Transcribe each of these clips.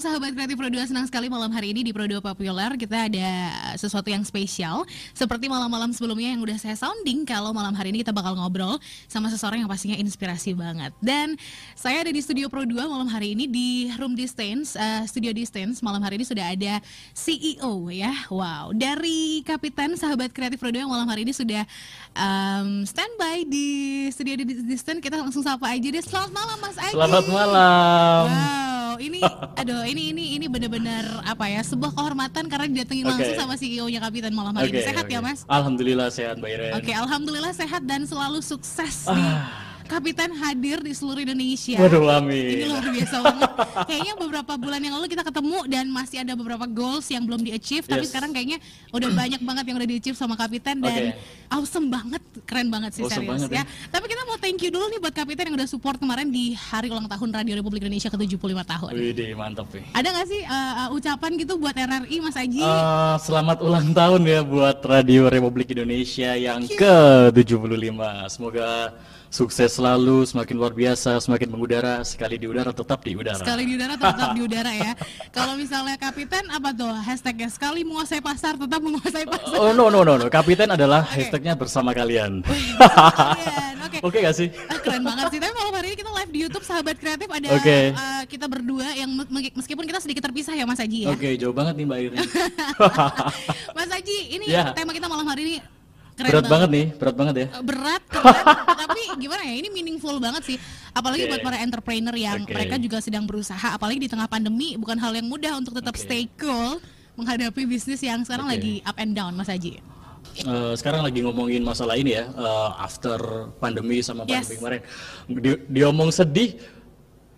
sahabat kreatif Pro 2 senang sekali malam hari ini di Pro 2 Populer kita ada sesuatu yang spesial. Seperti malam-malam sebelumnya yang udah saya sounding kalau malam hari ini kita bakal ngobrol sama seseorang yang pastinya inspirasi banget. Dan saya ada di studio Pro 2 malam hari ini di room distance uh, studio distance. Malam hari ini sudah ada CEO ya. Wow. Dari Kapitan sahabat kreatif Pro 2 yang malam hari ini sudah um, standby di studio distance. Kita langsung sapa aja deh. Selamat malam Mas Agi Selamat malam. Wow, ini aduh ini ini ini benar-benar apa ya sebuah kehormatan karena didatengin Oke. langsung sama CEO-nya Kapitan malam hari ini. Oke, Sehat oke. ya, Mas? Alhamdulillah sehat Mbak Iren. Oke, alhamdulillah sehat dan selalu sukses nih. Ah. Kapitan hadir di seluruh Indonesia. Waduh Ini amin. luar biasa banget. Kayaknya beberapa bulan yang lalu kita ketemu dan masih ada beberapa goals yang belum di-achieve, tapi Yes. sekarang kayaknya udah banyak banget yang udah di-achieve sama Kapitan dan Oke. awesome banget, keren banget sih Awesome serius ya. banget Tapi kita mau thank you dulu nih buat Kapitan yang udah support kemarin di hari ulang tahun Radio Republik Indonesia ke-75 tahun. Widih mantap nih. Ada nggak sih uh, uh, ucapan gitu buat RRI Mas Aji? Eh, selamat ulang tahun ya buat Radio Republik Indonesia yang ke-75. Semoga sukses selalu, semakin luar biasa, semakin mengudara, sekali di udara tetap di udara. Sekali di udara tetap di udara ya. Kalau misalnya Kapitan apa tuh hashtagnya sekali menguasai pasar tetap menguasai pasar. Oh no no no no, Kapiten adalah hashtagnya bersama kalian. Oke. Oke gak sih? Ah, keren banget sih. Tapi malam hari ini kita live di YouTube sahabat kreatif ada Oke. uh, kita berdua yang me- me- meskipun kita sedikit terpisah ya Mas Aji ya. Oke, jauh banget nih Mbak Iren. Mas Aji, ini Ya. tema kita malam hari ini keren berat banget nih, berat banget ya. Uh, berat, keren, tapi gimana ya? Ini meaningful banget sih. Apalagi Oke. buat para entrepreneur yang Oke. mereka juga sedang berusaha, apalagi di tengah pandemi, bukan hal yang mudah untuk tetap Oke. stay cool menghadapi bisnis yang sekarang Oke. lagi up and down, Mas Haji. Eh, sekarang lagi ngomongin masalah ini ya, eh, after pandemi sama Yes. pandemi kemarin. Di, diomong sedih,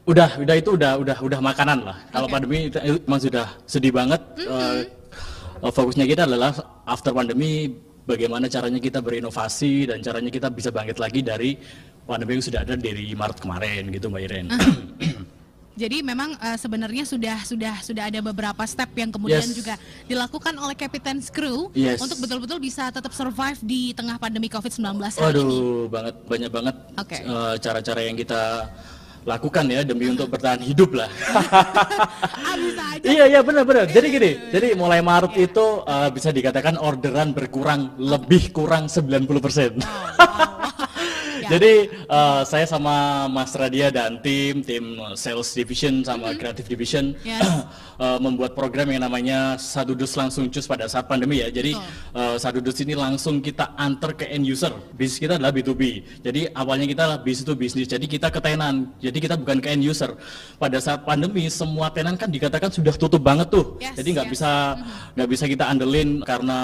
udah, udah itu udah, udah, udah makanan lah. Kalau Oke. pandemi itu emang sudah sedih banget. Eh, eh, fokusnya kita adalah after pandemi, bagaimana caranya kita berinovasi dan caranya kita bisa bangkit lagi dari pandemi yang sudah ada dari Maret kemarin gitu Mbak Iren. Jadi memang uh, sebenarnya sudah sudah sudah ada beberapa step yang kemudian Yes. juga dilakukan oleh Captain's Crew Yes. untuk betul-betul bisa tetap survive di tengah pandemi COVID-19 hari ini. Waduh, banget banyak banget Oke. eh, cara-cara yang kita lakukan ya demi untuk bertahan hidup lah. Ah. Iya iya benar benar. Jadi gini, jadi mulai Maret itu uh, bisa dikatakan orderan berkurang lebih kurang 90%. Ya. Jadi uh, saya sama Mas Radia dan tim tim sales division sama creative division Yes. uh, membuat program yang namanya satu dus langsung cus pada saat pandemi ya. Jadi Betul. uh, satu dus ini langsung kita antar ke end user. Bisnis kita adalah B2B. Jadi awalnya kita adalah bisnis to bisnis. Jadi kita ke tenan. Jadi kita bukan ke end user. Pada saat pandemi semua tenan kan dikatakan sudah tutup banget tuh. Yes, Jadi nggak yes. bisa nggak bisa kita andelin karena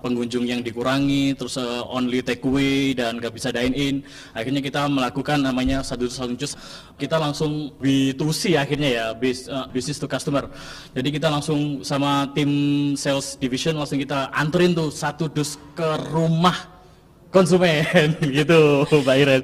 pengunjung yang dikurangi terus uh, only take away dan nggak bisa dine in. Akhirnya kita melakukan namanya satu satu cus. Kita langsung B2C akhirnya ya, bis- uh, business to customer. Jadi kita langsung sama tim sales division langsung kita anterin tuh satu dus ke rumah konsumen gitu Mbak Iren.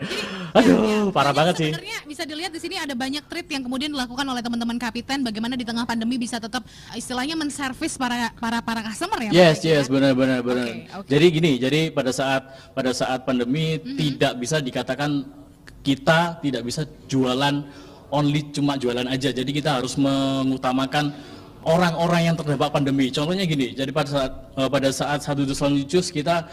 Aduh, parah Jadi banget sih. Sebenarnya bisa dilihat di sini ada banyak treat yang kemudian dilakukan oleh teman-teman Kapitan bagaimana di tengah pandemi bisa tetap istilahnya menservis para para para customer ya. Yes, Haji, yes, ya? benar, benar, benar. Oke, oke. Jadi gini, jadi pada saat pada saat pandemi tidak bisa dikatakan kita tidak bisa jualan only cuma jualan aja. Jadi kita harus mengutamakan orang-orang yang terdampak pandemi. Contohnya gini, jadi pada saat eh, pada saat satu dus Jus kita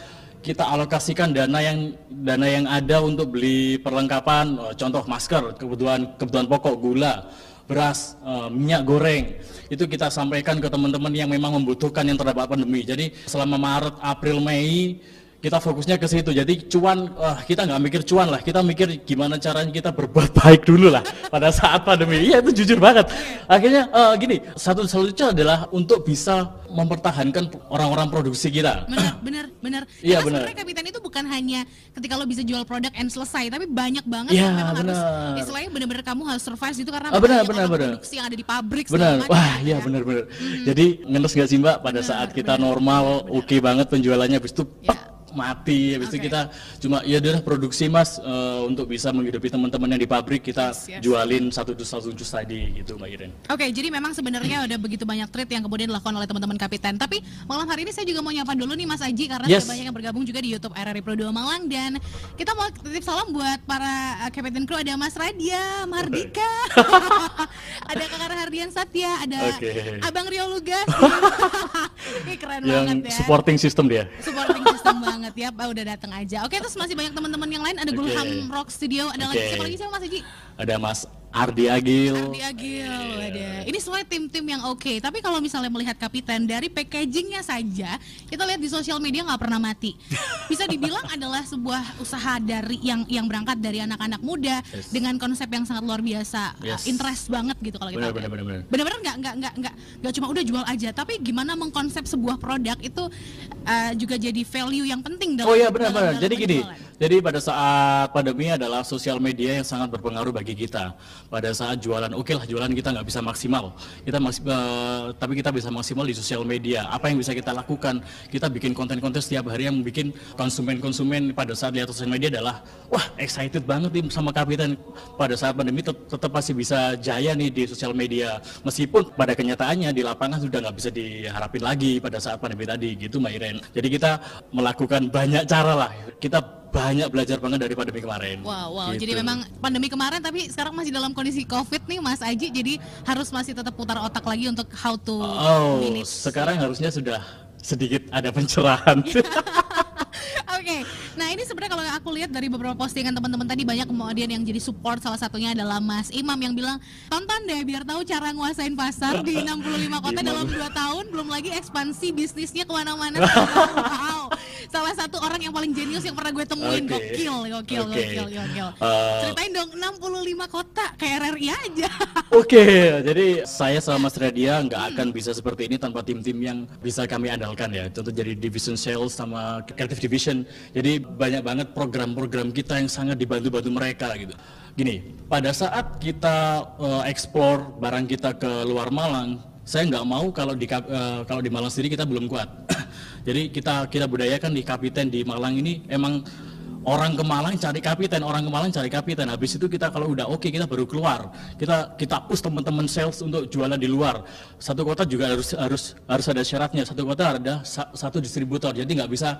kita alokasikan dana yang dana yang ada untuk beli perlengkapan, eh, contoh masker, kebutuhan kebutuhan pokok, gula, beras, eh, minyak goreng itu kita sampaikan ke teman-teman yang memang membutuhkan yang terdampak pandemi. Jadi selama Maret, April, Mei kita fokusnya ke situ. Jadi cuan eh, kita nggak mikir cuan lah, kita mikir gimana caranya kita berbuat baik dulu lah pada saat pandemi. Iya itu jujur banget. Akhirnya eh, gini, satu solusinya adalah untuk bisa mempertahankan orang-orang produksi kita. Benar, benar, benar. Iya, Karena benar. sebenarnya Kapitan itu bukan hanya ketika lo bisa jual produk and selesai, tapi banyak banget Iya, yang memang harus benar. istilahnya benar-benar kamu harus survive itu karena Ah, benar, banyak benar, orang benar. produksi yang ada di pabrik Benar, wah ya. iya benar-benar. Jadi ngenes nggak sih mbak pada saat kita normal oke banget penjualannya, habis itu Iya. Mati habis itu Oke. kita cuma ya udah produksi mas eh, untuk bisa menghidupi teman-teman yang di pabrik kita Yes, yes. jualin satu dus satu dus tadi gitu mbak Iren Oke, jadi memang sebenarnya udah begitu banyak treat yang kemudian dilakukan oleh teman-teman kapiten. Tapi malam hari ini saya juga mau nyapa dulu nih Mas Aji karena Yes. banyak yang bergabung juga di YouTube RRI Pro 2 Malang dan kita mau titip salam buat para uh, kapiten kru ada Mas Radia, Mardika, ada Kakak Hardian Satya, ada Oke. Abang Rio Lugas. Ini keren yang banget ya. supporting system dia supporting system banget ya, Pak udah datang aja. Oke, terus masih banyak teman-teman yang lain ada. Gulham Rock Studio, ada lagi Oke. siapa lagi siapa Mas Aji? ada Mas Ardi Agil Ardi Agil ada. Ini semua tim-tim yang oke. Tapi kalau misalnya melihat kapiten dari packagingnya saja, kita lihat di sosial media nggak pernah mati. Bisa dibilang adalah sebuah usaha dari yang yang berangkat dari anak-anak muda Yes. dengan konsep yang sangat luar biasa, Yes. uh, interest banget gitu kalau kita. Benar, benar, benar, benar. Benar-benar nggak nggak nggak nggak nggak cuma udah jual aja, tapi gimana mengkonsep sebuah produk itu uh, juga jadi value yang penting dalam Oh iya benar-benar. Jadi gini, penjualan. jadi pada saat pandemi adalah sosial media yang sangat berpengaruh bagi kita. Pada saat jualan, oke lah jualan kita nggak bisa maksimal. Kita masih, eh, tapi kita bisa maksimal di sosial media. Apa yang bisa kita lakukan? Kita bikin konten-konten setiap hari yang bikin konsumen-konsumen pada saat lihat sosial media adalah, wah excited banget nih sama kapitan. Pada saat pandemi tet- tetap masih bisa jaya nih di sosial media. Meskipun pada kenyataannya di lapangan sudah nggak bisa diharapin lagi pada saat pandemi tadi, gitu Mbak Iren. Jadi kita melakukan banyak cara lah. Kita banyak belajar banget dari pandemi kemarin. Wow, wow. Gitu. Jadi memang pandemi kemarin tapi sekarang masih dalam kondisi COVID nih Mas Aji. Jadi harus masih tetap putar otak lagi untuk how to Oh, manage. sekarang harusnya sudah sedikit ada pencerahan. Oke, nah ini sebenarnya kalau aku lihat dari beberapa postingan teman-teman tadi banyak kemudian yang jadi support salah satunya adalah Mas Imam yang bilang tonton deh biar tahu cara nguasain pasar di 65 kota dalam 2 tahun belum lagi ekspansi bisnisnya ke mana-mana. wow, yang paling jenius yang pernah gue temuin Oke. gokil, gokil, Oke. gokil, gokil. Eh, Ceritain dong 65 kota kayak RRI aja. Oke, jadi saya sama Mas Radia nggak akan bisa seperti ini tanpa tim-tim yang bisa kami andalkan ya. Contoh jadi division sales sama creative division. Jadi banyak banget program-program kita yang sangat dibantu-bantu mereka gitu. Gini, pada saat kita eh, explore barang kita ke luar Malang, saya nggak mau kalau di eh, kalau di Malang sendiri kita belum kuat. jadi kita kita budayakan di kapiten di Malang ini emang orang ke Malang cari kapiten, orang ke Malang cari kapiten. Habis itu kita kalau udah oke kita baru keluar. Kita kita push teman-teman sales untuk jualan di luar. Satu kota juga harus harus harus ada syaratnya. Satu kota ada sa- satu distributor. Jadi nggak bisa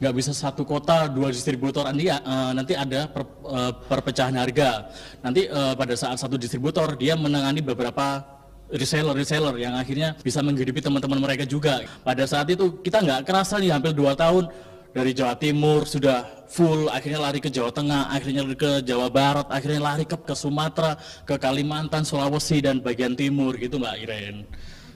nggak bisa satu kota dua distributor nanti eh, nanti ada per- eh, perpecahan harga. Nanti eh, pada saat satu distributor dia menangani beberapa reseller-reseller yang akhirnya bisa menghidupi teman-teman mereka juga. Pada saat itu kita nggak kerasa nih hampir dua tahun dari Jawa Timur sudah full, akhirnya lari ke Jawa Tengah, akhirnya lari ke Jawa Barat, akhirnya lari ke, ke Sumatera, ke Kalimantan, Sulawesi dan bagian timur gitu Mbak Iren.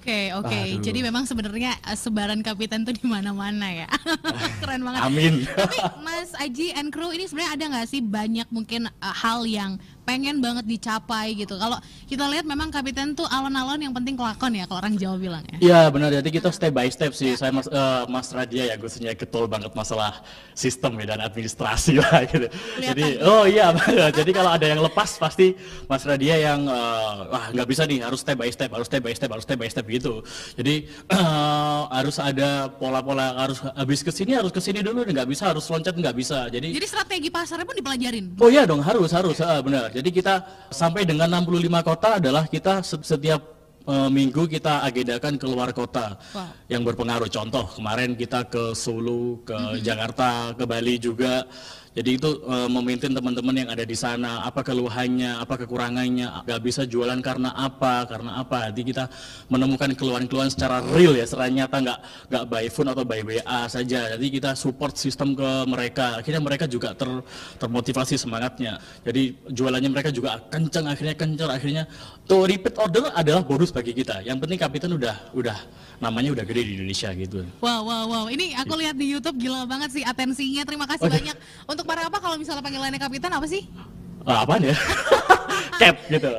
Oke, oke. Aduh. Jadi memang sebenarnya uh, sebaran kapiten tuh di mana-mana ya. Keren banget. Amin. Tapi Mas Aji and crew ini sebenarnya ada nggak sih banyak mungkin uh, hal yang pengen banget dicapai gitu. Kalau kita lihat memang kapiten tuh alon-alon yang penting kelakon ya kalau orang Jawa bilang ya. Iya benar, jadi kita step by step sih. Saya mas, eh, Mas Radia ya khususnya getol banget masalah sistem ya dan administrasi lah gitu. Jadi oh iya, jadi kalau ada yang lepas pasti Mas Radia yang eh, wah nggak bisa nih harus step by step, harus step by step, harus step by step gitu. Jadi eh, harus ada pola-pola harus habis ke sini harus ke sini dulu nggak bisa harus loncat nggak bisa. Jadi Jadi strategi pasarnya pun dipelajarin. Oh iya dong harus harus ah, benar. Jadi kita sampai dengan 65 kota adalah kita se- setiap eh, minggu kita agendakan keluar kota Wah. yang berpengaruh. Contoh kemarin kita ke Solo, ke Jakarta, ke Bali juga. Jadi itu eh, memaintain teman-teman yang ada di sana, apa keluhannya, apa kekurangannya, nggak bisa jualan karena apa, karena apa. Jadi kita menemukan keluhan-keluhan secara real ya, secara nyata, nggak nggak by phone atau by WA saja. Jadi kita support sistem ke mereka. Akhirnya mereka juga ter, termotivasi semangatnya. Jadi jualannya mereka juga kencang, akhirnya kencang, akhirnya tuh repeat order adalah bonus bagi kita. Yang penting kapiten udah udah namanya udah gede di Indonesia gitu. Wow, wow, wow. Ini aku lihat di YouTube gila banget sih atensinya. Terima kasih Oke. banyak. Untuk para apa kalau misalnya panggilannya kapitan apa sih? Ah, apaan ya? Cap gitu.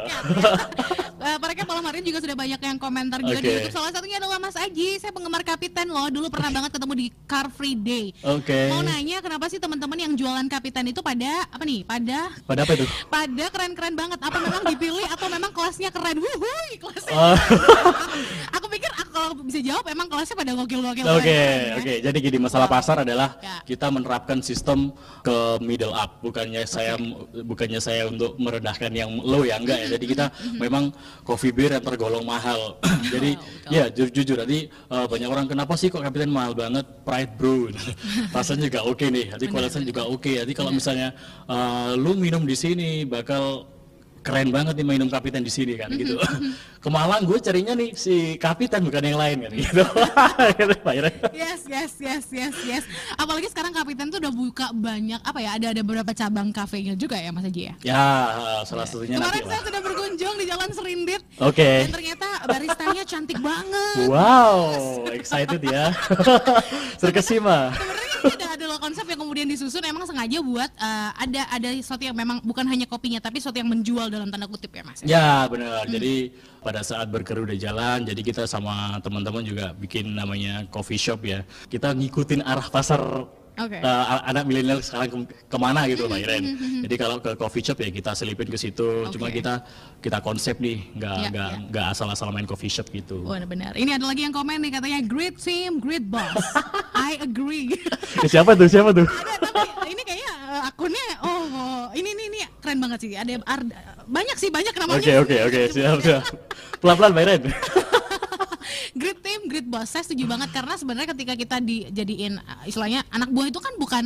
Eh, mereka malam hari ini juga sudah banyak yang komentar juga di Oke. YouTube. Salah satunya adalah Mas Aji. Saya penggemar kapiten loh. Dulu pernah banget ketemu di Car Free Day. Oke. Mau nanya kenapa sih teman-teman yang jualan kapiten itu pada apa nih? Pada Pada apa itu? pada keren-keren banget. Apa memang dipilih atau memang kelasnya keren? Wuhui, kelasnya. Pikir aku kalau bisa jawab emang kelasnya pada gokil-gokil. Oke, oke. ya. Jadi gini, masalah pasar adalah Ya. kita menerapkan sistem ke middle up, bukannya saya bukannya saya untuk merendahkan yang low ya enggak ya. Jadi kita memang coffee beer yang tergolong mahal. Jadi ya ju- jujur tadi eh, banyak orang kenapa sih kok kapiten mahal banget? Pride bro. Rasanya juga oke nih. Jadi kualitasnya juga oke. Jadi kalau misalnya eh, lu minum di sini bakal keren banget nih minum kapitan di sini kan gitu. Ke Malang gue carinya nih si kapitan bukan yang lain kan gitu. Gitu. Yes, yes, yes, yes, yes. Apalagi sekarang Kapitan tuh udah buka banyak apa ya? Ada ada beberapa cabang kafenya juga ya Mas Haji ya. Ya, salah satunya Kemarin saya sudah berkunjung di Jalan Serindit Oke. dan ternyata baristanya cantik banget. Wow, excited ya. Terkesima. Sebenarnya ini ada konsep yang kemudian disusun emang sengaja buat eh, ada ada sesuatu yang memang bukan hanya kopinya tapi sesuatu yang menjual dalam tanda kutip ya Mas. Ya benar. Jadi pada saat berkeru di jalan, jadi kita sama teman-teman juga bikin namanya coffee shop ya. Kita ngikutin arah pasar Oke. eh, a- anak milenial sekarang ke- ke mana gitu Pak Iren. Jadi kalau ke coffee shop ya kita selipin ke situ. Cuma Oke. kita kita konsep nih, nggak Ya, nggak ya. nggak asal-asal main coffee shop gitu. Wah benar. Ini ada lagi yang komen nih katanya great team, great boss. I agree. Eh, siapa tuh? Siapa tuh? ada tapi ini kayaknya eh, akunnya oh, oh, ini ini ini keren banget sih. Ada Ar- banyak sih banyak namanya. Oke oke oke siap siap. Pelan-pelan Pak Iren. Great team, great boss. Saya setuju banget karena sebenarnya ketika kita dijadiin uh, istilahnya anak buah itu kan bukan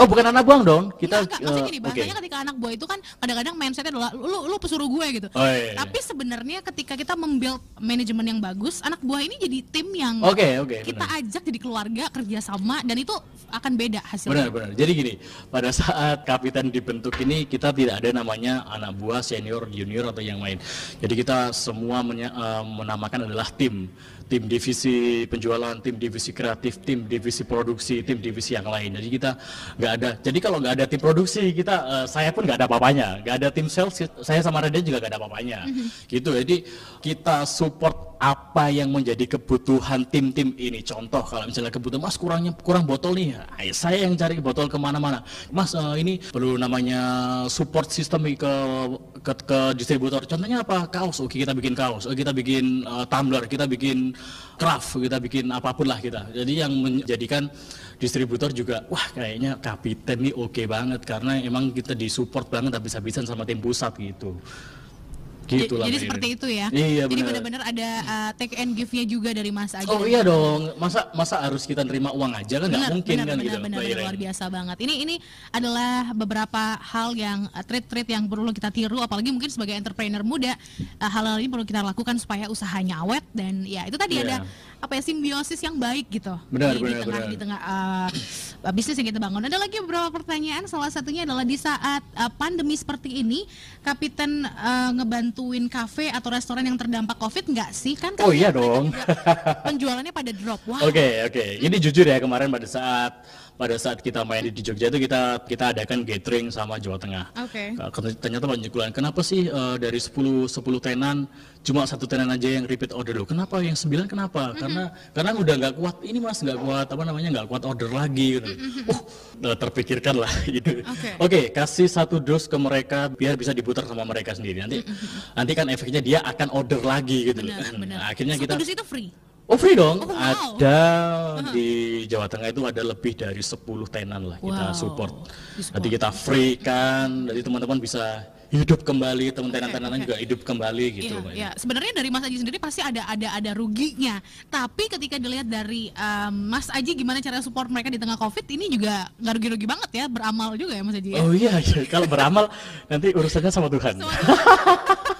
Oh bukan anak buang dong. Kita Enggak, enggak. Maksudnya gini, eh, bahasanya ketika anak buah itu kan kadang-kadang mindsetnya adalah lu lu pesuruh gue gitu. Oh, iya, iya. Tapi sebenarnya ketika kita membuild manajemen yang bagus, anak buah ini jadi tim yang Oke oke. kita benar. ajak jadi keluarga kerjasama dan itu akan beda hasilnya. Benar benar. Jadi gini, pada saat kapitan dibentuk ini kita tidak ada namanya anak buah senior, junior atau yang lain. Jadi kita semua eh, menamakan adalah tim, tim divisi penjualan, tim divisi kreatif, tim divisi produksi, tim divisi yang lain. Jadi kita nggak ada. Jadi kalau nggak ada tim produksi kita, eh, saya pun nggak ada apa-apanya. Nggak ada tim sales, saya sama Raden juga nggak ada apa-apanya. Gitu. Jadi kita support apa yang menjadi kebutuhan tim-tim ini. Contoh kalau misalnya kebutuhan Mas kurangnya kurang botol nih, Ay, saya yang cari botol ke mana-mana. Mas eh, ini perlu namanya support sistem ke, ke ke distributor. Contohnya apa? Kaos. Oke kita bikin kaos. Oh, kita bikin eh, tumbler. Kita bikin craft. Kita bikin apa pun lah kita. Jadi yang menjadikan distributor juga wah kayaknya kapiten nih oke banget karena emang kita disupport banget habis-habisan sama tim pusat gitu. Gitu jadi Mbak seperti itu ya. Iya jadi benar. benar-benar ada uh, take and give-nya juga dari Mas Aji. Oh iya dong, masa masa harus kita nerima uang aja kan nggak mungkin benar, kan benar, gitu. benar, Iren. luar biasa banget. Ini ini adalah beberapa hal yang uh, trait-trait yang perlu kita tiru, apalagi mungkin sebagai entrepreneur muda, uh, hal-hal ini perlu kita lakukan supaya usahanya awet dan ya itu tadi Iya. ada apa ya simbiosis yang baik gitu Benar, di, di benar, tengah benar. di tengah uh, bisnis yang kita bangun. Ada lagi beberapa pertanyaan, salah satunya adalah di saat uh, pandemi seperti ini, Kapiten uh, ngebantuin kafe atau restoran yang terdampak COVID nggak sih? Kan Oh iya mereka dong. penjualannya pada drop. Wow. Oke oke, ini jujur ya kemarin pada saat pada saat kita main di Jogja itu kita kita adakan gathering sama Jawa Tengah. Oke. Nah, Ternyata banyak bulan. Kenapa sih eh, dari 10 10 tenan cuma satu tenan aja yang repeat order loh? Kenapa yang 9 kenapa? Karena karena udah nggak kuat ini mas nggak kuat apa namanya nggak kuat order lagi. Gitu. Oh eh, terpikirkan lah gitu. Oke. Oke kasih satu dos ke mereka biar bisa diputar sama mereka sendiri. Nanti nanti kan efeknya dia akan order lagi gitu. loh. Benar, benar. Nah, akhirnya Satu kita dus itu free. Oh free dong. Oh, wow. Ada di Jawa Tengah itu ada lebih dari 10 tenan lah kita Wow. support. Di-support. Nanti kita free kan, jadi teman-teman bisa hidup kembali, teman tenan-tenanan oke. juga hidup kembali gitu. Iya, iya. Sebenarnya dari Mas Aji sendiri pasti ada ada ada ruginya. Tapi ketika dilihat dari um, Mas Aji gimana cara support mereka di tengah Covid ini juga nggak rugi-rugi banget ya, beramal juga ya Mas Aji ya. Oh iya, iya. kalau beramal nanti urusannya sama Tuhan. Bener, bener,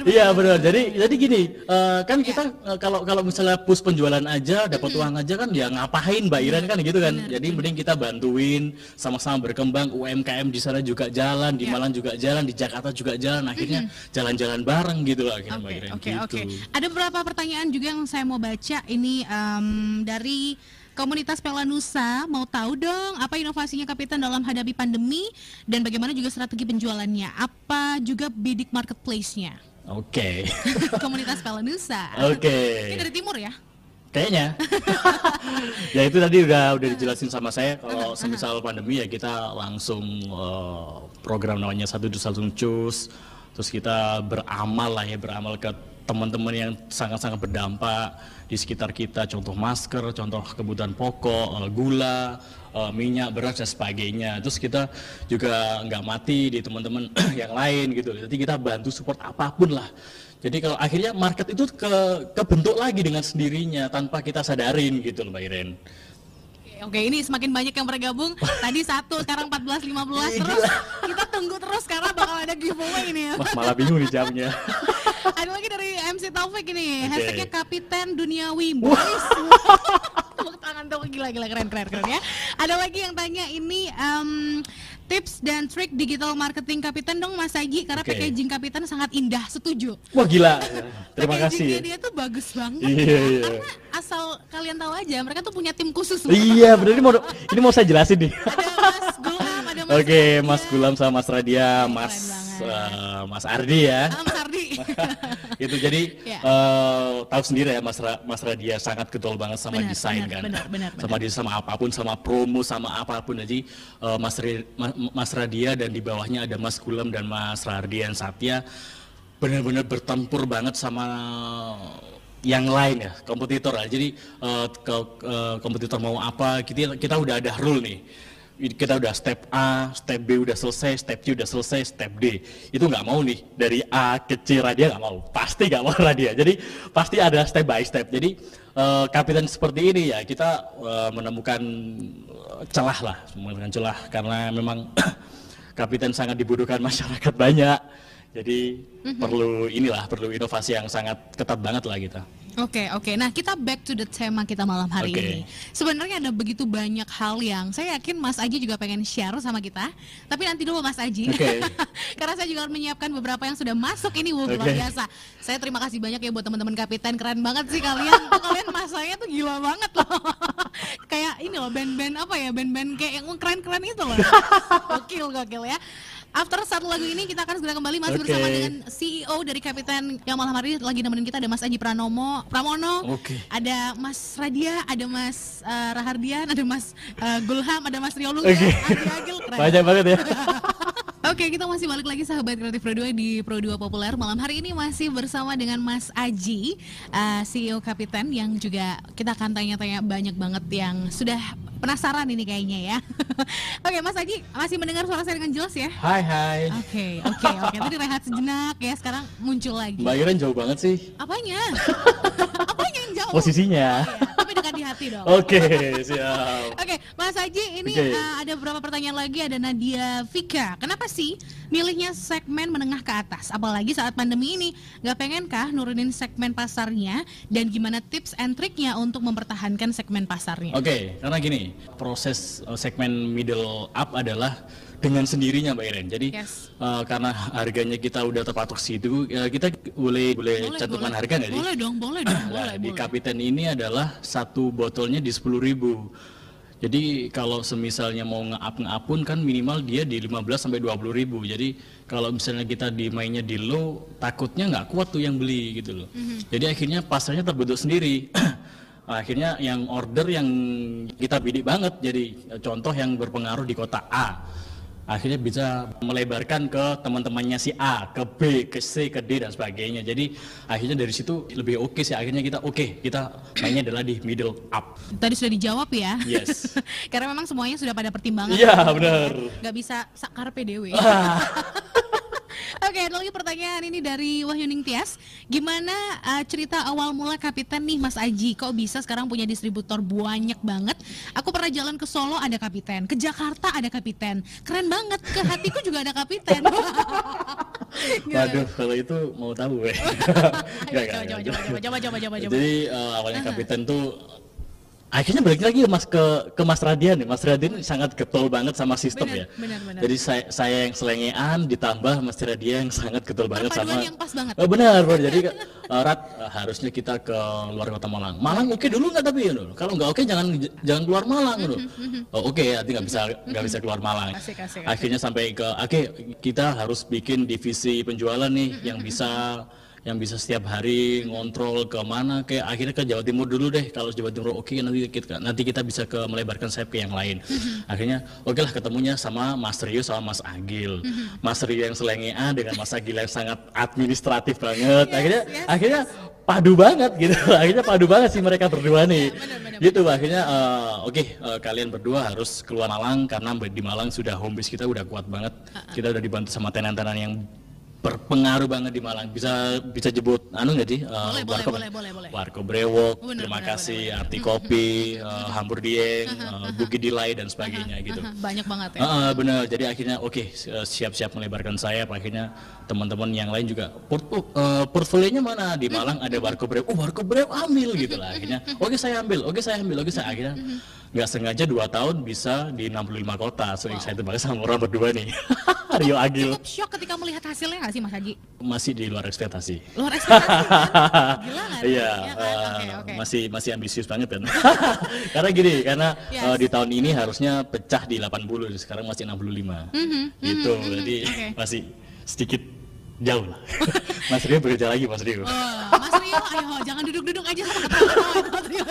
Iya benar. Jadi jadi gini, eh, kan kita eh, kalau kalau misalnya push penjualan aja, dapat uang aja kan ya ngapain Mbak Iren kan gitu kan. Jadi mending kita bantuin sama-sama berkembang UMKM di sana juga jalan, di Ya. Malang juga jalan, di Jakarta juga jalan. Akhirnya jalan-jalan bareng gitu lah akhirnya Mbak Oke, Iren oke, gitu. oke. Ada beberapa pertanyaan juga yang saya mau baca ini em, dari komunitas Pelanusa mau tahu dong apa inovasinya Kapitan dalam hadapi pandemi dan bagaimana juga strategi penjualannya. Apa juga bidik marketplace-nya? Oke. komunitas Pelanusa. Oke. Ini dari timur ya? Kayaknya. ya itu tadi udah udah dijelasin sama saya kalau semisal pandemi ya kita langsung eh, program namanya satu dus langsung cus. Terus kita beramal lah ya beramal ke teman-teman yang sangat-sangat berdampak di sekitar kita, contoh masker, contoh kebutuhan pokok, eh, gula, eh, minyak, beras dan sebagainya. Terus kita juga nggak mati di teman-teman yang lain gitu. Jadi kita bantu support apa pun lah. Jadi kalau akhirnya market itu ke kebentuk lagi dengan sendirinya tanpa kita sadarin gitu loh Mbak Iren. Oke, ini semakin banyak yang bergabung. Tadi satu, sekarang 14, 15 terus. Kita tunggu terus karena bakal ada giveaway ini ya. Wah, malah bingung nih jamnya. ada lagi dari MC Taufik ini, Oke. hashtagnya Kapiten Duniawi Boys. Tepuk tangan tuh gila gila keren keren keren ya. Ada lagi yang tanya ini em, tips dan trik digital marketing Kapiten dong Mas Agi karena Oke. packaging Kapiten sangat indah. Setuju. Wah gila. Terima kasih. dia tuh bagus banget. Iya, ya. iya. Karena asal kalian tahu aja, mereka tuh punya tim khusus. Iya, benar ini mau ini mau saya jelasin nih. Ada Mas Mas Oke, Radia. Mas Gulam sama Mas Radia, Mas eh, Mas Ardi ya. Ah, Mas Ardi. itu jadi Ya. eh, tahu sendiri ya Mas Ra- Mas Radia sangat getol banget sama Benar, desain benar, kan. benar, benar, sama desain sama apa pun sama promo sama apa pun jadi eh, Mas Ma- Mas Radia dan di bawahnya ada Mas Gulam dan Mas Rardian Satya benar-benar bertempur banget sama yang lain ya kompetitor lah jadi eh, ke, eh, kompetitor mau apa kita kita udah ada rule nih kita udah step A, step B udah selesai, step C udah selesai, step D itu nggak mau nih dari A ke C Radia nggak mau, pasti nggak mau Radia. Jadi pasti ada step by step. Jadi kapitan seperti ini ya kita eh, menemukan eh, celah lah, menemukan celah karena memang kapitan sangat dibutuhkan masyarakat banyak. Jadi perlu inilah perlu inovasi yang sangat ketat banget lah kita. Oke oke. Nah kita back to the tema kita malam hari Oke. ini. Sebenarnya ada begitu banyak hal yang saya yakin Mas Aji juga pengen share sama kita. Tapi nanti dulu Mas Aji. Oke. Karena saya juga menyiapkan beberapa yang sudah masuk ini Wuh, luar Oke. biasa. Saya terima kasih banyak ya buat teman-teman kapiten keren banget sih kalian. Tuh, kalian masanya tuh gila banget loh. kayak ini loh band-band apa ya band-band kayak yang keren-keren itu loh. Gokil gokil ya. After satu lagu ini kita akan segera kembali masih Oke. bersama dengan CEO dari Kapiten yang malam hari lagi nemenin kita ada Mas Aji Pranomo, Pramono, Oke. ada Mas Radia, ada Mas eh, Rahardian, ada Mas eh, Gulham, ada Mas Riolung, Oke. Adi Agil, keren. Banyak banget ya. Oke, kita masih balik lagi sahabat kreatif Pro 2 di Pro 2 Populer. Malam hari ini masih bersama dengan Mas Aji, eh, CEO Kapiten yang juga kita akan tanya-tanya banyak banget yang sudah penasaran ini kayaknya ya. Oke, Mas Aji masih mendengar suara saya dengan jelas ya? Hai hai. Oke, oke, oke. Tadi rehat sejenak ya, sekarang muncul lagi. Mbak Iren jauh banget sih Apanya? Apanya yang jauh? posisinya. Oh, iya. Tapi dekat di hati dong. Oke, siap. Oke, Mas Haji, ini Oke. uh, ada beberapa pertanyaan lagi. Ada Nadia Vika. Kenapa sih milihnya segmen menengah ke atas? Apalagi saat pandemi ini, nggak pengenkah nurunin segmen pasarnya? Dan gimana tips and triknya untuk mempertahankan segmen pasarnya? Oke, karena gini, proses uh, segmen middle up adalah dengan sendirinya Mbak Iren. Jadi Yes. uh, karena harganya kita udah terpatok situ, ya kita boleh boleh cantumkan harga nggak sih? Boleh dong, boleh dong, Nah, boleh, di boleh. Kapiten ini adalah satu botolnya di 10.000. Jadi kalau semisalnya mau nge-up nge-up pun kan minimal dia di 15 sampai 20 ribu. Jadi kalau misalnya kita di mainnya di low, takutnya nggak kuat tuh yang beli gitu loh. Mhm. Jadi akhirnya pasarnya terbentuk sendiri. akhirnya yang order yang kita bidik banget. Jadi contoh yang berpengaruh di kota A akhirnya bisa melebarkan ke teman-temannya si A, ke B, ke C, ke D dan sebagainya. Jadi akhirnya dari situ lebih oke sih. Akhirnya kita oke, kita mainnya adalah di middle up. Tadi sudah dijawab ya. Yes. Karena memang semuanya sudah pada pertimbangan. Iya, benar. Gak bisa sakar PDW. Ah. Oke, ada lagi pertanyaan ini dari Wahyuning Tias. Gimana uh, cerita awal mula Kapiten nih Mas Aji? Kok bisa sekarang punya distributor banyak banget? Aku pernah jalan ke Solo ada Kapiten, ke Jakarta ada Kapiten. Keren banget, ke hatiku juga ada Kapiten. Gimana? Waduh, kalau itu mau tahu ya. Coba, coba, coba, coba. Jadi eh, awalnya kapiten tuh akhirnya balik lagi mas ke ke Mas Radian nih. Mas Radian sangat getol banget sama sistem Benar, ya. benar, benar. Jadi saya, saya yang selengean ditambah Mas Radian yang sangat getol banget sama yang pas banget. Oh, benar, benar. Jadi eh, Rat eh, harusnya kita ke luar kota Malang. Malang oke dulu nggak tapi ya. Kalau nggak oke jangan jangan keluar Malang dulu. Oh, oke nanti nggak bisa nggak bisa keluar Malang. Asik, asik, asik. Akhirnya sampai ke oke kita harus bikin divisi penjualan nih yang bisa yang bisa setiap hari ngontrol ke mana kayak akhirnya ke Jawa Timur dulu deh. Kalau Jawa Timur oke nanti kita nanti kita bisa ke melebarkan sayap ke yang lain. Akhirnya oke lah ketemunya sama Mas Rio sama Mas Agil. Mas Rio yang selengean dengan Mas Agil yang sangat administratif banget. Akhirnya akhirnya padu banget gitu. Akhirnya padu banget sih mereka berdua nih. Gitu akhirnya eh, oke eh, kalian berdua harus keluar Malang karena di Malang sudah home base kita udah kuat banget. Kita udah dibantu sama tenan-tenan yang berpengaruh banget di Malang bisa bisa jebut anu nggak sih Eh, Boleh, boleh, Warkop- boleh, boleh, boleh. Warko Brewok Bener, terima bener, kasih Arti Kopi eh, Hambur Dieng eh, Bugi Dilai dan sebagainya gitu Banyak banget ya. Heeh, benar. Jadi akhirnya oke si- siap-siap melebarkan sayap. Akhirnya teman-teman yang lain juga portfo- eh, portfolionya mana di Malang ada Warko Brew. Oh Warko Brew ambil gitu lah. Akhirnya oke saya ambil, oke saya ambil, oke saya akhirnya nggak sengaja dua tahun bisa di 65 kota. So excited banget sama orang berdua nih. Rio Agil Cukup shock ketika melihat hasilnya nggak sih Mas Haji? masih di luar ekspektasi. Luar ekspektasi kan? Gila nggak? Iya, Ya kan? eh, Oke, oke. masih masih ambisius banget kan. karena gini, karena Yes. eh, di tahun ini harusnya pecah di 80, sekarang masih 65. Mhm, gitu, jadi oke. masih sedikit jauh lah. Mas Rio bekerja lagi, Mas Rio. Oh, Mas Rio, ayo jangan duduk-duduk aja sama itu, Mas Rio.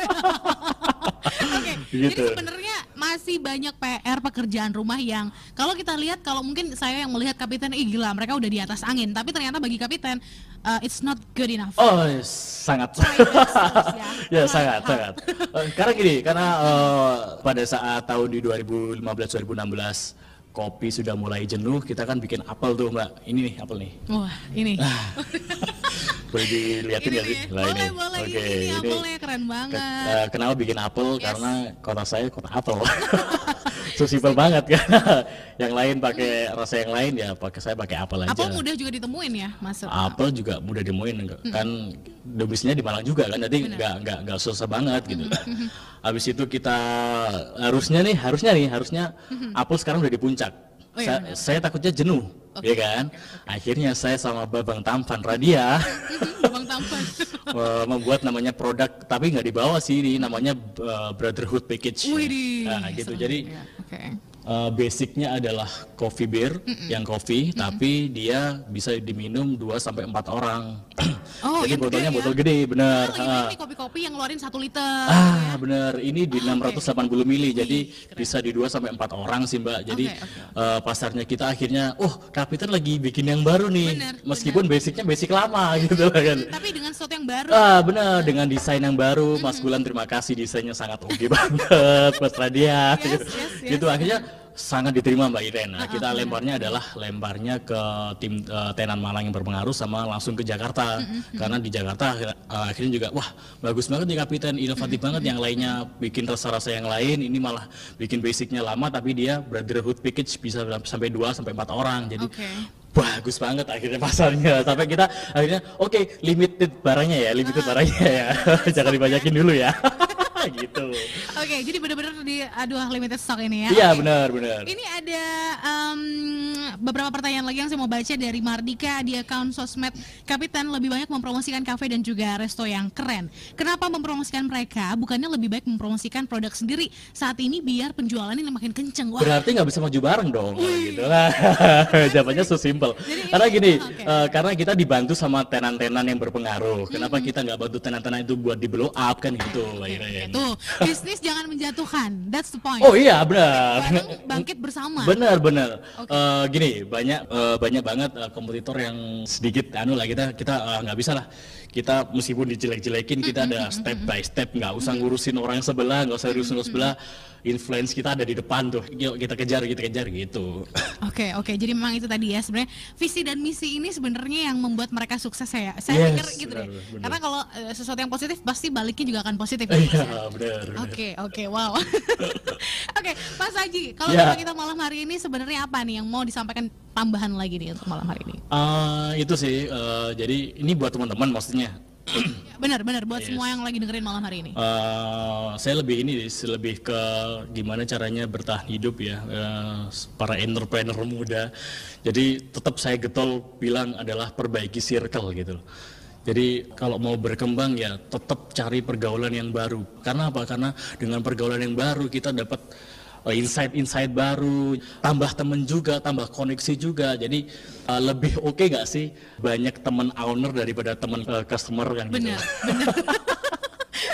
Oke, jadi Gitu. sebenarnya masih banyak PR pekerjaan rumah yang kalau kita lihat kalau mungkin saya yang melihat kapiten ih gila mereka udah di atas angin tapi ternyata bagi kapiten uh, it's not good enough. Oh, sangat. Ya. ya, sangat, sangat. Eh, karena gini, karena eh, pada saat tahun di 2015-2016 kopi sudah mulai jenuh, kita kan bikin apel tuh, Mbak. Ini nih apel nih. Wah, ini. Boleh dilihatin ini nggak sih? Lah, boleh, boleh. Oke, ini, ini apelnya keren Ke- banget. eh, kenapa bikin apel? Yes. Karena kota saya kota apel. so simple banget kan. yang lain pakai rasa yang lain ya pakai saya pakai apel aja. Apel mudah juga ditemuin ya, Mas. Apel juga mudah dimuin enggak? kan domisilinya di Malang juga kan jadi nggak nggak nggak susah banget gitu. Habis itu kita harusnya nih harusnya nih harusnya apel sekarang udah di puncak. Oh, iya, Sa- saya takutnya jenuh, ya kan? Akhirnya saya sama Babang Tampan Radia Bang Tampan. membuat namanya produk tapi nggak dibawa sih ini namanya eh, Brotherhood Package. Wih, Nah, gitu. Jadi Ya, Oke. Eh, basicnya adalah coffee beer yang coffee tapi dia bisa diminum 2 sampai 4 orang. Oh, Jadi botolnya gede ya? botol gede, benar. Ah. ini kopi-kopi yang ngeluarin satu liter. Ah, benar. Ini di oke. 680 mili. Jadi bisa di 2 sampai 4 orang sih, Mbak. Jadi Oke, oke. eh, pasarnya kita akhirnya, oh, Kapitan lagi bikin yang baru nih. Benar, Meskipun basicnya basic lama gitu lah kan. Tapi dengan sesuatu yang baru. Ah benar dengan desain yang baru Mas Gulan terima kasih desainnya sangat oke banget Mas Radia Yes, yes, yes. gitu akhirnya sangat diterima Mbak Iren nah, kita lemparnya adalah lemparnya ke tim eh, tenan Malang yang berpengaruh sama langsung ke Jakarta. Karena di Jakarta eh, akhirnya juga wah bagus banget nih kapiten. Inovatif banget yang lainnya bikin rasa-rasa yang lain. Ini malah bikin basicnya lama tapi dia brotherhood package bisa sampai 2 sampai 4 orang. Jadi Oke. bagus banget akhirnya pasarnya. Sampai kita akhirnya oke limited barangnya ya limited barangnya ya. Jangan dibanyakin dulu ya gitu Oke, jadi benar-benar di aduh limited stock ini ya. iya Oke. benar benar Ini ada em, beberapa pertanyaan lagi yang saya mau baca dari Mardika di akun sosmed Kapitan lebih banyak mempromosikan kafe dan juga resto yang keren. Kenapa mempromosikan mereka? Bukannya lebih baik mempromosikan produk sendiri saat ini biar penjualannya makin kenceng. Wah, berarti nggak bisa maju bareng dong gitu lah jawabannya so simple Jadi karena gini oke. eh, karena kita dibantu sama tenan-tenan yang berpengaruh kenapa kita nggak bantu tenan-tenan itu buat di blow up kan gitu Mbak Iren. Tuh bisnis jangan menjatuhkan. That's the point. oh iya benar bangkit bersama. Benar benar. Oke. Eh, gini banyak eh, banyak banget eh, kompetitor yang sedikit anu lah kita kita nggak bisa lah. Kita meskipun dijelek-jelekin kita ada step by step nggak usah ngurusin orang sebelah nggak usah ngurusin orang sebelah. Influence kita ada di depan tuh. Yuk kita kejar kita kejar gitu. Oke oke jadi memang itu tadi ya sebenarnya visi dan misi ini sebenarnya yang membuat mereka sukses ya saya Yes, pikir gitu benar, deh benar. karena kalau eh, sesuatu yang positif pasti baliknya juga akan positif ya, Iya ya? benar. Oke oke wow oke Mas Haji kalau tema kita malam hari ini sebenarnya apa nih yang mau disampaikan tambahan lagi nih untuk malam hari ini Eh, itu sih eh, jadi ini buat teman-teman maksudnya. Ya, benar benar buat Yes. semua yang lagi dengerin malam hari ini Eh, saya lebih ini lebih ke gimana caranya bertahan hidup ya eh, para entrepreneur muda. Jadi tetap saya getol bilang adalah perbaiki circle gitu. loh. Jadi kalau mau berkembang ya tetap cari pergaulan yang baru. Karena apa? Karena dengan pergaulan yang baru kita dapat uh, insight-insight baru, tambah temen juga, tambah koneksi juga. Jadi uh, lebih oke nggak sih banyak temen owner daripada temen uh, customer kan gitu. Bener, bener.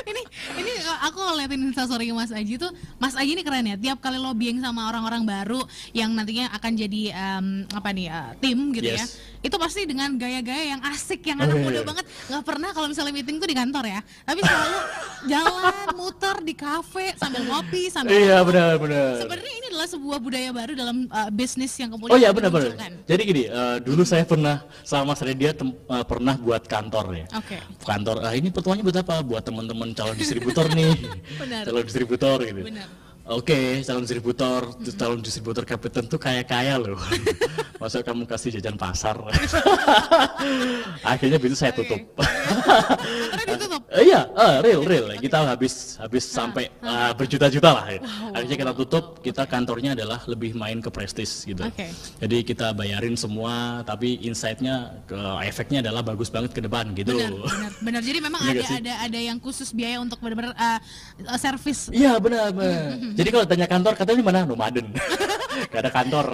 ini ini uh, aku ngeliatin instastory Mas Aji tuh Mas Aji ini keren ya tiap kali lobbying sama orang-orang baru yang nantinya akan jadi em, apa nih uh, tim gitu ya Yes. itu pasti dengan gaya-gaya yang asik yang anak muda banget nggak pernah kalau misalnya meeting tuh di kantor ya tapi selalu jalan muter di kafe sambil ngopi sambil Iya ngomong. benar-benar. sebenarnya ini adalah sebuah budaya baru dalam uh, bisnis yang kemudian Oh iya benar-benar. dimunculkan. Jadi gini, uh, dulu saya pernah sama Mas Redia uh, pernah buat kantor ya. Oke. Kantor, ah ini pertemuannya buat apa? Buat teman-teman calon distributor nih. Benar. Calon distributor gitu. Benar. Oke, calon distributor, calon distributor kapiten tuh kaya-kaya loh. Masa kamu kasih jajan pasar? Akhirnya begitu saya tutup. Eh, iya, eh, real, real. Kita habis habis sampai eh, berjuta-juta lah. Ya. Akhirnya kita tutup. Kita kantornya adalah lebih main ke prestis gitu. Oke. Jadi kita bayarin semua, tapi insight-nya, ke efeknya adalah bagus banget ke depan gitu. benar benar benar jadi memang ada ada ada yang khusus biaya untuk benar-benar uh, uh, servis Iya benar, benar. Jadi kalau tanya kantor, katanya di mana? Nomaden. Gak ada kantor.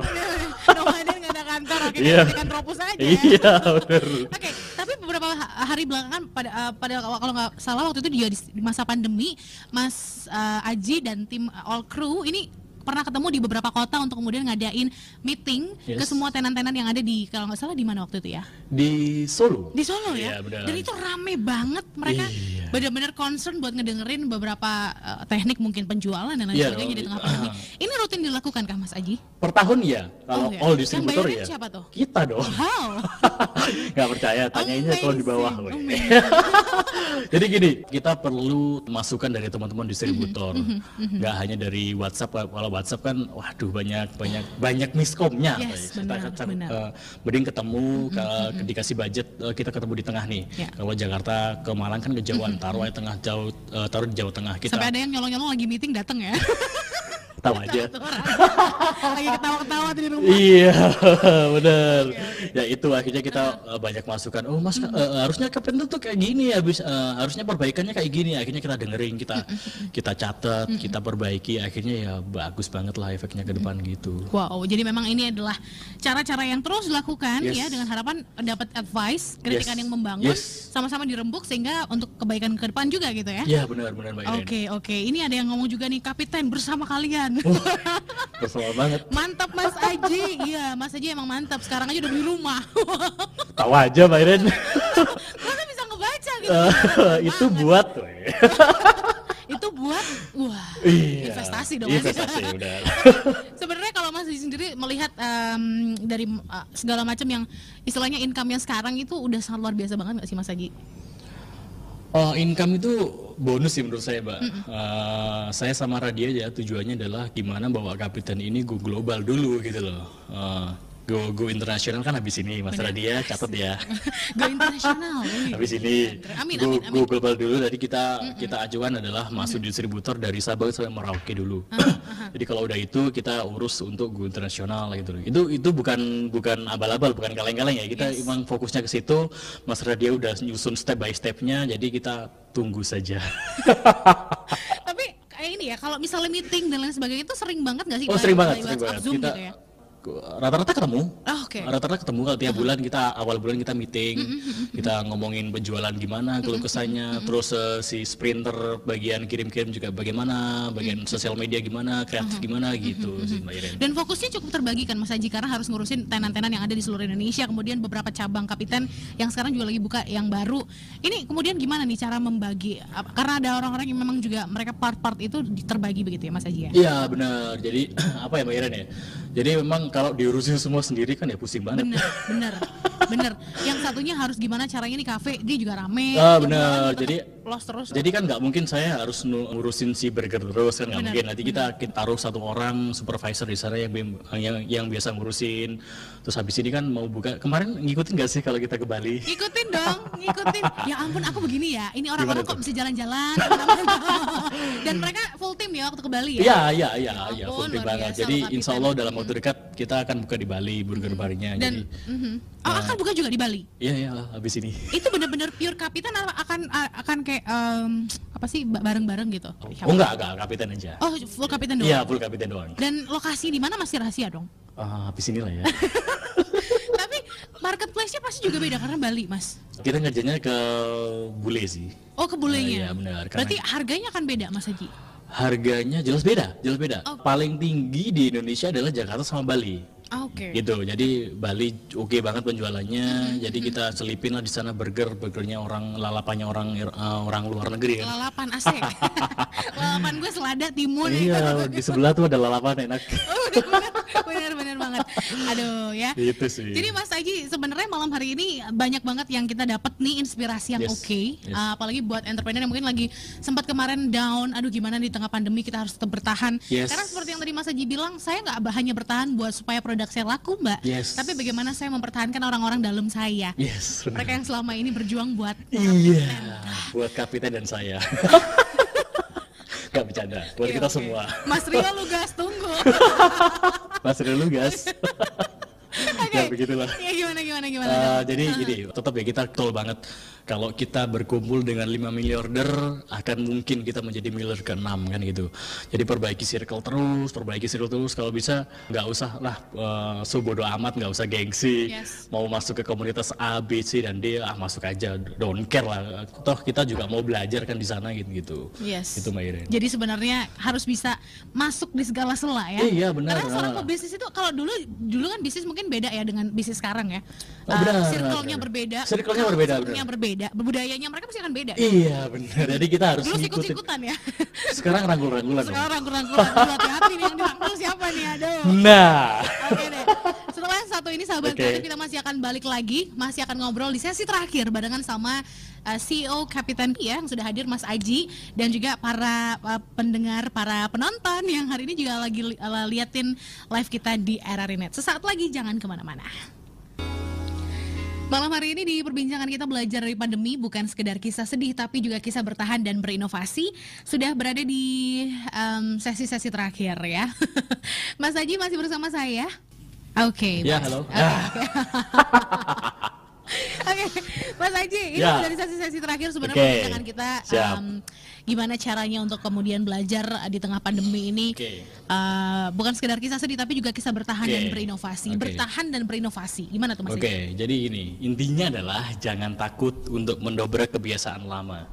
nomaden kantor akhirnya Iya. di tropus aja iya, benar. Oke, tapi beberapa ha- hari belakangan pada uh, pada kalau nggak salah waktu itu dia di, di masa pandemi, Mas uh, Aji dan tim uh, All Crew ini pernah ketemu di beberapa kota untuk kemudian ngadain meeting ke Yes. semua tenan-tenan yang ada di kalau nggak salah di mana waktu itu ya? Di Solo. Di Solo ya. Benar. Dan itu rame banget mereka Iya. benar-benar concern buat ngedengerin beberapa uh, teknik mungkin penjualan dan lain Iya, sebagainya di tengah ah. pandemi. Ini rutin dilakukan kah Mas Aji? Per tahun ya, kalau Oh, ya. all distributor ya. siapa tuh? Kita dong. Wow. Gak percaya, tanyainnya kalau di bawah. Jadi gini, kita perlu masukan dari teman-teman distributor. Mhm, Nggak hanya dari WhatsApp. Kalau WhatsApp kan, waduh banyak banyak banyak miskomnya. Yes, kita benar, kan, benar. Eh, mending ketemu, ke- dikasih budget, eh, kita ketemu di tengah nih. Ya. Kalau Jakarta ke Malang kan kejauhan, taruh aja tengah jauh, eh, taruh di Jawa Tengah. Kita Sampai ada yang nyolong-nyolong lagi meeting datang ya. tahu aja. Lagi ketawa-ketawa di rumah. Iya, benar. Ya itu akhirnya kita uh, banyak masukan. Oh mas, uh, harusnya kapten tuh kayak gini, habis uh, harusnya perbaikannya kayak gini. Akhirnya kita dengerin, kita kita catat, kita perbaiki. Akhirnya ya bagus banget lah efeknya ke depan gitu. Wow, jadi memang ini adalah cara-cara yang terus dilakukan Yes. ya dengan harapan dapat advice, kritikan Yes. yang membangun, Yes. sama-sama dirembuk sehingga untuk kebaikan ke depan juga gitu ya. Iya benar benar Mbak Irene. Oke oke, ini ada yang ngomong juga nih kapiten bersama kalian. Bersama banget. mantap Mas Aji, iya Mas Aji emang mantap. Sekarang aja udah beli rumah. Tahu aja Mbak Irene. Masa bisa ngebaca gitu? Eh, itu buat. Itu buat wah Iya. investasi dong. Investasi udah. Sebenarnya kalau Mas Aji sendiri melihat em, dari uh, segala macam yang istilahnya income yang sekarang itu udah sangat luar biasa banget nggak sih Mas Aji? Oh, income itu bonus sih menurut saya, Mbak. Eh, saya sama Radia ya tujuannya adalah gimana bawa kapiten ini go global dulu gitu loh. Eh, go go internasional kan habis ini, Mas Radia catat ya. Go internasional. habis ini Amin, go, amin, amin. go global dulu. Jadi kita kita ajuan adalah masuk distributor dari Sabang sampai Merauke dulu. Jadi kalau udah itu kita urus untuk go internasional gitu. Itu itu bukan bukan abal-abal, bukan kaleng-kaleng ya. Kita emang fokusnya ke situ. Mas Radia udah nyusun step by stepnya. Jadi kita tunggu saja. Tapi kayak ini ya, kalau misalnya meeting dan lain sebagainya itu sering banget nggak sih? Oh sering banget, sering banget. Zoom Kita gitu ya? Rata-rata ketemu. Oh, Oke. Rata-rata ketemu kalau tiap bulan kita awal bulan kita meeting, Mm-hmm, kita ngomongin penjualan gimana, keluh kesahnya, terus eh, si sprinter bagian kirim-kirim juga bagaimana, bagian Mm-hmm. sosial media gimana, kreatif gimana gitu sih Mbak Irene. Dan fokusnya cukup terbagi kan Mas Haji karena harus ngurusin tenan-tenan yang ada di seluruh Indonesia, kemudian beberapa cabang kapiten yang sekarang juga lagi buka yang baru. Ini kemudian gimana nih cara membagi? Karena ada orang-orang yang memang juga mereka part-part itu terbagi begitu ya Mas Haji ya? Iya benar. Jadi apa ya Mbak Irene ya? Jadi memang kalau diurusin semua sendiri kan ya pusing banget. Bener, bener, bener. Yang satunya harus gimana caranya nih kafe dia juga rame. Ah, bener. Jadi- los terus. Jadi kan nggak mungkin saya harus ngurusin si burger terus kan nggak mungkin. Nanti kita kita taruh satu orang supervisor di sana yang yang yang biasa ngurusin. Terus habis ini kan mau buka kemarin ngikutin nggak sih kalau kita ke Bali? Ngikutin dong, ngikutin. Ya ampun, aku begini ya. Ini orang-orang kok bisa jalan-jalan. Dan mereka full tim ya waktu ke Bali ya. Iya iya iya Ya iya full team banget. Jadi insya. Allah dalam waktu dekat kita akan buka di Bali burger barnya. Dan Jadi mhm. oh, akan buka juga di Bali. iya iya habis ini. Itu benar-benar pure kapitan akan akan pakai em, apa sih ba- bareng-bareng gitu? Oh enggak, enggak, kapiten aja. Oh, full kapiten doang. Iya, full kapiten doang. Dan lokasi di mana masih rahasia dong. Ah, habis inilah ya. Tapi marketplace-nya pasti juga beda karena Bali, Mas. kita ngerjainnya ke bule sih. Oh, ke bulenya. iya, benar, karena- Berarti harganya akan beda, Mas Haji. Harganya jelas beda, jelas beda. Oh. Paling tinggi di Indonesia adalah Jakarta sama Bali. Ah, Oke. Gitu. Jadi Bali oke banget penjualannya. Jadi kita selipin lah di sana burger, burgernya orang lalapannya orang eh, orang luar negeri kan. Lalapan asik. Lalapan gue selada timun ya. Iya, di sebelah tuh ada lalapan enak. Oh, bener, bener banget. Aduh ya. Gitu sih. Jadi Mas Aji sebenarnya malam hari ini banyak banget yang kita dapat nih inspirasi yang Yes, oke. yes. Uh, apalagi buat entrepreneur yang mungkin lagi sempat kemarin down. Aduh gimana di tengah pandemi kita harus tetap bertahan. Yes. Karena seperti yang tadi Mas Aji bilang, saya nggak hanya bertahan buat supaya produk saya laku Mbak. Yes. Tapi bagaimana saya mempertahankan orang-orang dalam saya. Yes. Mereka yang selama ini berjuang buat Iya, buat kapiten dan saya. Gak bercanda, buat Oke, kita oke. semua. Mas Rio Lugas tunggu. Mas dulu guys. Oke. ya begitulah. Ya gimana gimana gimana. Eh, jadi gini, tetap ya kita betul banget kalau kita berkumpul dengan 5 miliarder akan mungkin kita menjadi miliar ke-6 kan gitu. Jadi perbaiki circle terus, perbaiki circle terus kalau bisa nggak usah lah eh, sebodoh amat, nggak usah gengsi. Yes. Mau masuk ke komunitas A, B, C dan D, ah masuk aja, don't care lah. Toh kita juga mau belajar kan di sana gitu gitu. Yes. Itu Mbak Iren. Jadi sebenarnya harus bisa masuk di segala sela ya. Iya, benar. Karena seorang pebisnis itu kalau dulu dulu kan bisnis mungkin beda ya dengan bisnis sekarang ya. Oh, Uh, benar, Circle-nya benar. berbeda. Circle-nya berbeda, culture-nya berbeda. Budayanya mereka pasti akan beda. Iya benar. Jadi kita harus Dulu ngikutin. sikut-sikutan ya. Sekarang rangkul-rangkulan. dong. Sekarang rangkul-rangkulan. Aduh, Hati-hati nih yang dirangkul siapa nih? Aduh. Nah. Oke deh. Setelah satu ini sahabat kreatif kita masih akan balik lagi, masih akan ngobrol di sesi terakhir barengan sama uh, CEO Kapitan P ya yang sudah hadir Mas Aji dan juga para uh, pendengar, para penonton yang hari ini juga lagi li- uh, liatin live kita di RRNet. Sesaat lagi jangan ke mana-mana. Malam hari ini di perbincangan kita belajar dari pandemi bukan sekedar kisah sedih tapi juga kisah bertahan dan berinovasi sudah berada di em, sesi-sesi terakhir ya. Mas Aji masih bersama saya. Oke. Ya, Mas. halo. Oke, Ya. oke. Oke, Mas Aji, ini Ya. dari sesi-sesi terakhir sebenarnya Oke, perbincangan kita siap. Gimana caranya untuk kemudian belajar uh, di tengah pandemi ini. Oke. Uh, bukan sekedar kisah sedih tapi juga kisah bertahan Oke. dan berinovasi. Oke. Bertahan dan berinovasi. Gimana tuh Mas Oke, Aji? jadi ini intinya adalah jangan takut untuk mendobrak kebiasaan lama.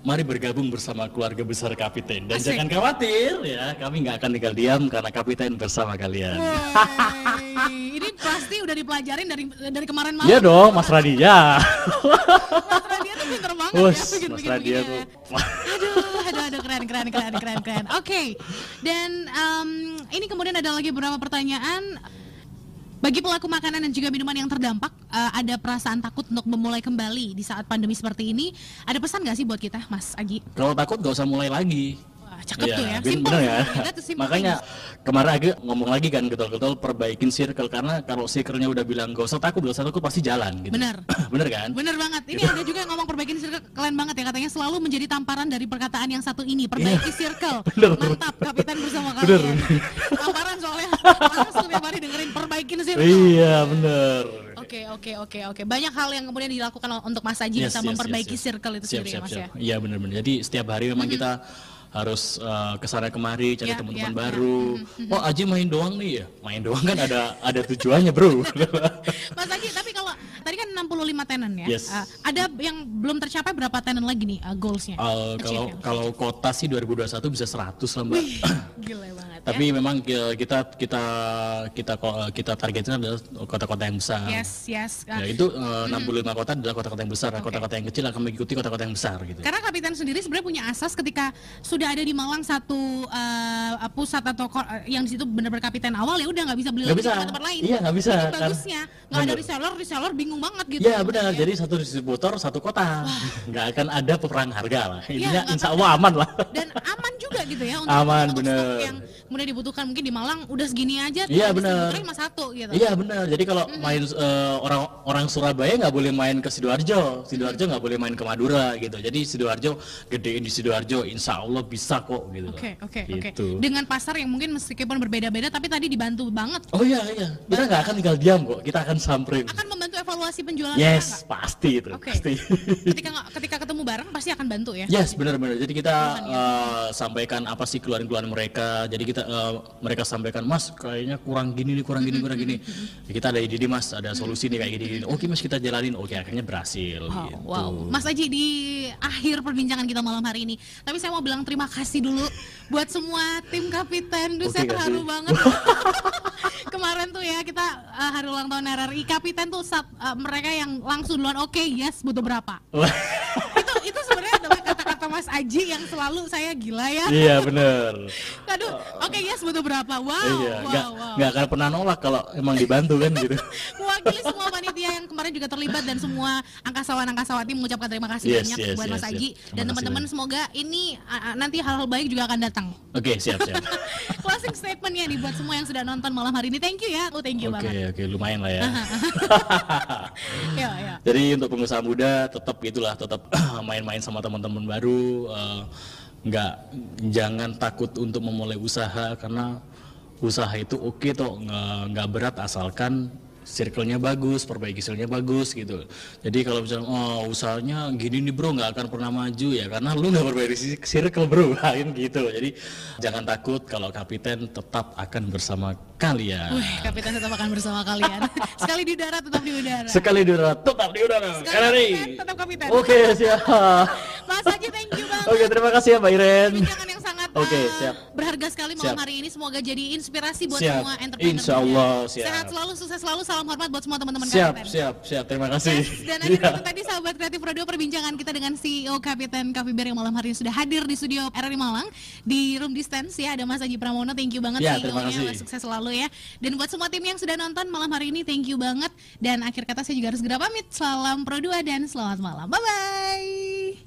Mari bergabung bersama keluarga besar kapiten dan Asik. jangan khawatir ya, kami nggak akan tinggal diam karena kapiten bersama kalian. Ini pasti udah dipelajarin dari dari kemarin malam. Iya dong, Mas Radi ya. Mas Radia tuh pinter banget ya bikin Mas bikin Radia tuh. Aduh, aduh, aduh, keren, keren, keren, keren, keren. Oke, dan em, ini kemudian ada lagi beberapa pertanyaan. Bagi pelaku makanan dan juga minuman yang terdampak, eh, ada perasaan takut untuk memulai kembali di saat pandemi seperti ini. Ada pesan nggak sih buat kita, Mas Agi? Kalau takut nggak usah mulai lagi. Wah, cakep Iya, tuh ya, simple bener ya. Makanya things. kemarin agak ngomong lagi kan getol-getol perbaikin circle karena kalau circle-nya udah bilang gak usah takut, gak usah takut pasti jalan gitu. Bener. Bener kan? Bener banget. Ini ada juga yang ngomong perbaiki circle keren banget ya katanya selalu menjadi tamparan dari perkataan yang satu ini. Perbaiki circle. Iya. Bener. Mantap kapitan bersama Bener. kalian. tamparan soalnya langsung tiap hari dengerin circle. Iya, bener. Oke oke oke oke. Banyak hal yang kemudian dilakukan untuk Mas Aji Yes, bisa yes, memperbaiki yes, yes. circle itu Siap, sendiri ya siap, Mas siap. ya. Iya benar-benar. Jadi setiap hari memang kita harus uh, ke sana kemari cari Ya, teman-teman ya, baru. Oh Aji main doang nih ya? Main doang kan ada ada tujuannya bro. Mas Aji tapi kalau tadi kan 65 tenan ya. Yes. Uh, ada yang belum tercapai berapa tenan lagi nih uh, goalsnya? Uh, kalau kalau kota sih 2021 bisa 100 lah mbak. Wih, gila banget Tapi memang ki- kita kita kita kita targetnya adalah kota-kota yang besar. ya. Yes yes. Uh, Ya itu uh, 65 kota adalah kota-kota yang besar. Nah. Kota-kota yang kecil akan mengikuti kota-kota yang besar gitu. Karena Kapitan sendiri sebenarnya punya asas ketika sudah ada di Malang satu uh, pusat atau ko- uh, yang di situ benar-benar Kapitan awal ya udah nggak bisa beli Nggak lagi di tempat lain. Iya, nggak bisa, Itu kan. bagusnya nggak ada reseller, reseller bingung banget gitu. Iya benar. Jadi satu distributor satu kota. Nggak akan ada perang harga lah. Intinya nggak insya Allah aman lah. Dan aman juga gitu ya untuk, Aman, untuk bener. stok yang kemudian dibutuhkan mungkin di Malang udah segini aja Iya, dibutuhin cuma satu gitu. Iya benar. Jadi kalau main eh, orang orang Surabaya nggak boleh main ke sidoarjo, sidoarjo nggak boleh main ke Madura gitu. Jadi sidoarjo gedein di sidoarjo, insya Allah bisa kok gitu. Oke oke oke. Gitu. Dengan pasar yang mungkin meskipun berbeda-beda tapi tadi dibantu banget Oh iya iya, kita nggak akan tinggal diam kok, kita akan samperin. akan membantu evaluasi penjualan Yes, pasti itu, Oke. pasti. ketika ketika ketemu bareng pasti akan bantu ya. Yes, benar-benar. Jadi kita ya. eh, sampaikan apa sih keluhan-keluhan mereka. Jadi kita eh, mereka sampaikan, Mas, kayaknya kurang gini nih, kurang gini, kurang gini. Ya, kita ada ide nih, Mas, ada solusi nih kayak gini. gini. Oke, Mas, kita jalanin. Oke, akhirnya berhasil. Wow, gitu. wow. Mas Aji di akhir perbincangan kita malam hari ini. Tapi saya mau bilang terima kasih dulu buat semua tim kapiten. Duh, Oke, saya terharu banget. Kemarin tuh ya kita uh, hari ulang tahun RRI kapiten tuh sat- uh, mereka yang langsung duluan oke yes butuh berapa. Itu itu sebenarnya adalah kata-kata Mas Aji yang selalu saya gila ya. iya, benar. Aduh, oke yes butuh berapa. Wow, iya, wow, nggak wow. nggak akan pernah nolak kalau emang dibantu kan gitu. mewakili semua panitia yang kemarin juga terlibat dan semua angkasawan angkasawati mengucapkan terima kasih Yes, banyak yes, buat Mas yes, Aji yes. Dan teman-teman semoga ini uh, nanti hal-hal baik juga akan datang. Oke, siap siap. Closing statementnya nih buat semua yang sudah nonton malam hari ini. Thank you ya. Oh, thank you Oke banget. oke, lumayan lah ya. Ya. Jadi untuk pengusaha muda tetap gitulah, tetap main-main sama teman-teman baru, eh, nggak jangan takut untuk memulai usaha karena usaha itu oke toh nggak nggak berat asalkan circle-nya bagus, perbaiki circle-nya bagus gitu. Jadi kalau misalnya oh usahanya gini nih bro nggak akan pernah maju ya karena lu nggak perbaiki circle bro kan gitu. Jadi jangan takut kalau kapiten tetap akan bersama kalian. Wih, kapiten tetap akan bersama kalian. Sekali di udara tetap di udara. Sekali di udara, tetap di udara. Sekali kapiten, tetap kapiten. Oke, siap. Mas Aji thank you banget. Oke, terima kasih ya Mbak Iren. Perbincangan yang sangat Oke, uh, siap. berharga sekali malam Siap. hari ini. Semoga jadi inspirasi buat Siap. semua entrepreneur. Insya. Allah, siap. Sehat selalu, sukses selalu. Salam hormat buat semua teman-teman Siap, kapiten. siap, siap. Terima kasih. Dan Iya. akhirnya itu tadi sahabat kreatif radio perbincangan kita dengan CEO Kapiten Coffee Bear yang malam hari ini sudah hadir di studio RRI Malang di room distance ya ada Mas Aji Pramono thank you banget Ya, CEO-nya terima kasih. Wah, sukses selalu ya dan buat semua tim yang sudah nonton malam hari ini thank you banget dan akhir kata saya juga harus segera pamit salam Pro 2 dan selamat malam bye bye